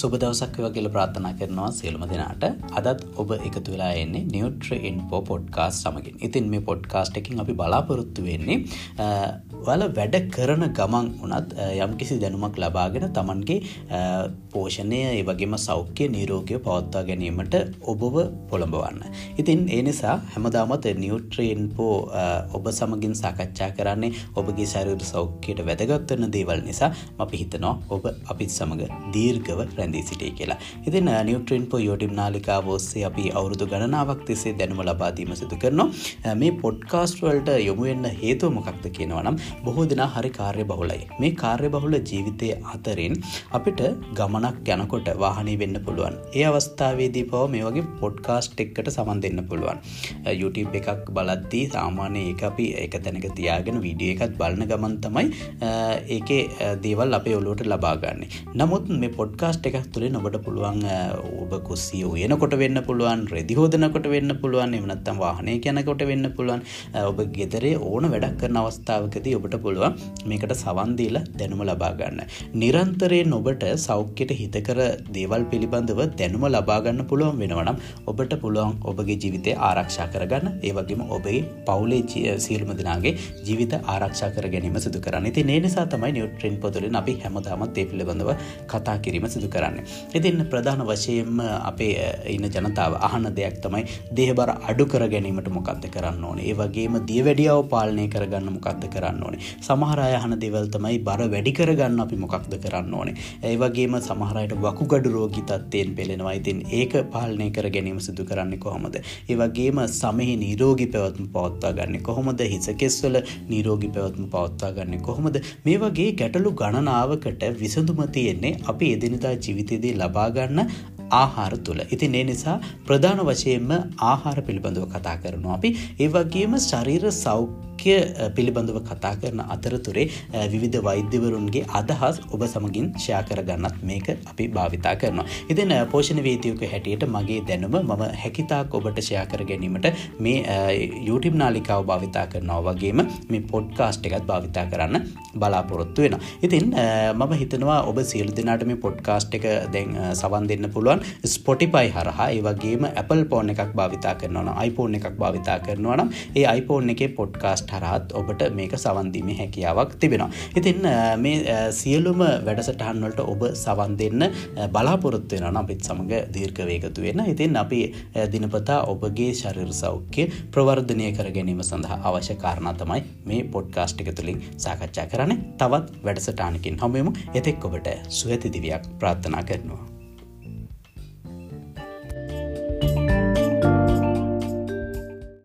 සුබ දවසක් වගේල ප්‍රාථනා කරනවා සියලුම දෙනාට. අදත් ඔබ එකතු වෙලා එන්නේ නිියුට්‍ර ඉන්පෝ පොඩ්කාස් සමගින්. ඉතින් මේ පොඩ්කාස්ට එකින් අපි බලාපොරොත්තු වෙන්නේ වල වැඩ කරන ගමන් වනත් යම්කිසි දැනුමක් ලබාගෙන තමන්ගේ පෝෂණය ඒ වගේම සෞඛ්‍ය නීරෝගය පවත්වා ගැනීමට ඔබව පොළඹවන්න. ඉතින් ඒ නිසා හැමදාමත් නිියුට්‍රේන්පෝ ඔබ සමගින් සාකච්ඡා කරන්නේ ඔබගේ සැරයට සෞඛ්‍යයට වැදගත්වන්න දේවල් නිසා අපි හිතනවා ඔබ අපිත් සමඟ දීර්ගව රැඳී සිටිය කියලා. ඉතින් නිියුට්‍රෙන්පෝ යෝටිම් නාලිකා ඔස්සේ අපි අවුරුදු ගණනාවක් තිසේ දැනුම ලබාදීම සිදු කරනවා මේ පොඩ්කාස්ට් වලට යොමුවෙන්න හේතුව මොකක්ද කියනවනම් බොහෝ දෙනා හරි කාර්ය බහුලයි මේ කාර්ය බහුල ජීවිතය අතරින් අපිට ගමනක් යනකොට වාහනය වෙන්න පුළුවන්. ඒ අවස්ථාවේදී පව මේ වගේ පොඩ්කාස්ට් එක්කට සමන් දෙන්න පුළුවන්. YouTube එකක් බලද්දී සාමාන්‍ය ඒ අපි එක තැනක තියාගෙන විඩිය එකත් බලන ගමන් තමයි ඒකේ දේවල් අපේ ඔලුවට ලබාගන්නේ නමුත් මේ පොඩ්කාස්ට් එකක් තුළින් ඔබට පුළුවන් ඔබ කුස්සිය උයනකොට වෙන්න පුළුවන් රෙදිහෝදනකොට වෙන්න පුළුවන් එමනත්තම් වාහනය යනකොට වෙන්න පුළුවන්. ඔබ ගෙදරේ ඕන වැඩක් කරන අවස්ථාවකදී ඔබට පුළුවන් මේකට සවන්දීල දැනුම ලබාගන්න. නිරන්තරයෙන් ඔබට සෞඛ්‍යයට හිතකර දේවල් පිළිබඳව දැනුම ලබාගන්න පුළුවන් වෙනවනම් ඔබට පුළුවන් ඔබගේ ජීවිතය ආරක්ෂා කරගන්න ඒවගේම ඔබේ පවුලේ සියල්ම දෙනාගේ ජීවිත ආරක්ෂා කර ගැනීම සිදු කරන්න ති ඒ නිසා තමයි නිියුට්‍රෙන් පොතුලින් අපි හැමදාමත් ඒ පිළිබඳව කතා කිරීම සිදු කරන්න. ඉතින් ප්‍රධාන වශයෙන්ම අපේ ඉන්න ජනතාව අහන දෙයක් තමයි දේහබර අඩු කර ගැනීමට මොකක්ද කරන්න ඕනේ ඒ වගේම දිය වැඩියාව පාලනය කරගන්න මොකක්ද කරන්න ඕනේ. සමහරය අහන දෙවල් තමයි බර වැඩි කරගන්න අපි මොකක්ද කරන්න ඕනේ. ඒ වගේම සමහරයට වකුගඩු රෝගි තත්වයෙන් පෙළෙනවා. ඉතින් ඒක පාලනය කර ගැනීම සිදු කරන්න කොහොමද? ඒ වගේම සමහි නීරෝගි පැවත්ම පවත්වා ගන්න කොහොමද? හිසකෙස්වල නීරෝගි පැවත්ම පවත්වා ගන්න කොහොමද? මේ වගේ ගැටලු ගණනාවකට විසඳුම තියෙන්නේ අපි එදිනදා ජීවිතයේදී ලබාගන්න ආහාර තුළ ඉතින් ඒ නිසා ප්‍රධාන වශයෙන්ම ආහාර පිළිබඳව කතා කරනවා අපි ඒවගේම ශරීර සෞඛ්‍ය පිළිබඳව කතා කරන අතරතුරේ විවිධ වෛද්‍යවරුන්ගේ අදහස් ඔබ සමගින් ෂයා කරගන්නත් මේක අපි භාවිතා කරනවා. ඉතින් පෝෂණ වේතියක හැටියට මගේ දැනුම මම හැකිතාක් ඔබට ෂයා කර ගැනීමට මේ YouTube නාලිකාව භාවිතා කරනවා වගේම මේ පොඩ්කාස්ට් එකත් භාවිතා කරන්න බලාපොරොත්තු වෙන. ඉතින් මම හිතනවා ඔබ සියලු දෙනාට මේ පොඩ්කාස්ට් එක දැන් සවන් දෙන්න පුළුවන් ස්පොටිපයි හරහා ඒ වගේම Apple පෝන් එකක් භාවිතා කරනවන iPhone එකක් භාවිතා කරනවා නම් ඒ iPhone එකේ පොඩ්කාස්ට් හරහත් ඔබට මේක සවන්දීමේ හැකියාවක් තිබෙනවා. ඉතින් මේ සියලුම වැඩසටහන්වලට ඔබ සවන් දෙන්න බලාපොරොත්තු වෙන අපිත් සමඟ දීර්ඝ වේගතු වෙන ඉතින් අපි දිනපතා ඔබගේ ශරීර සෞඛ්‍ය ප්‍රවර්ධනය කර ගැනීම සඳහා අවශ්‍ය කාරණා තමයි මේ පොඩ්කාස්ට් එක තුළින් සාකච්ඡා කරන්නේ තවත් වැඩසටානකින් හමුවමු එතෙක් ඔබට සුවතිදිවයක් ප්‍රාර්ථනා කරනවා.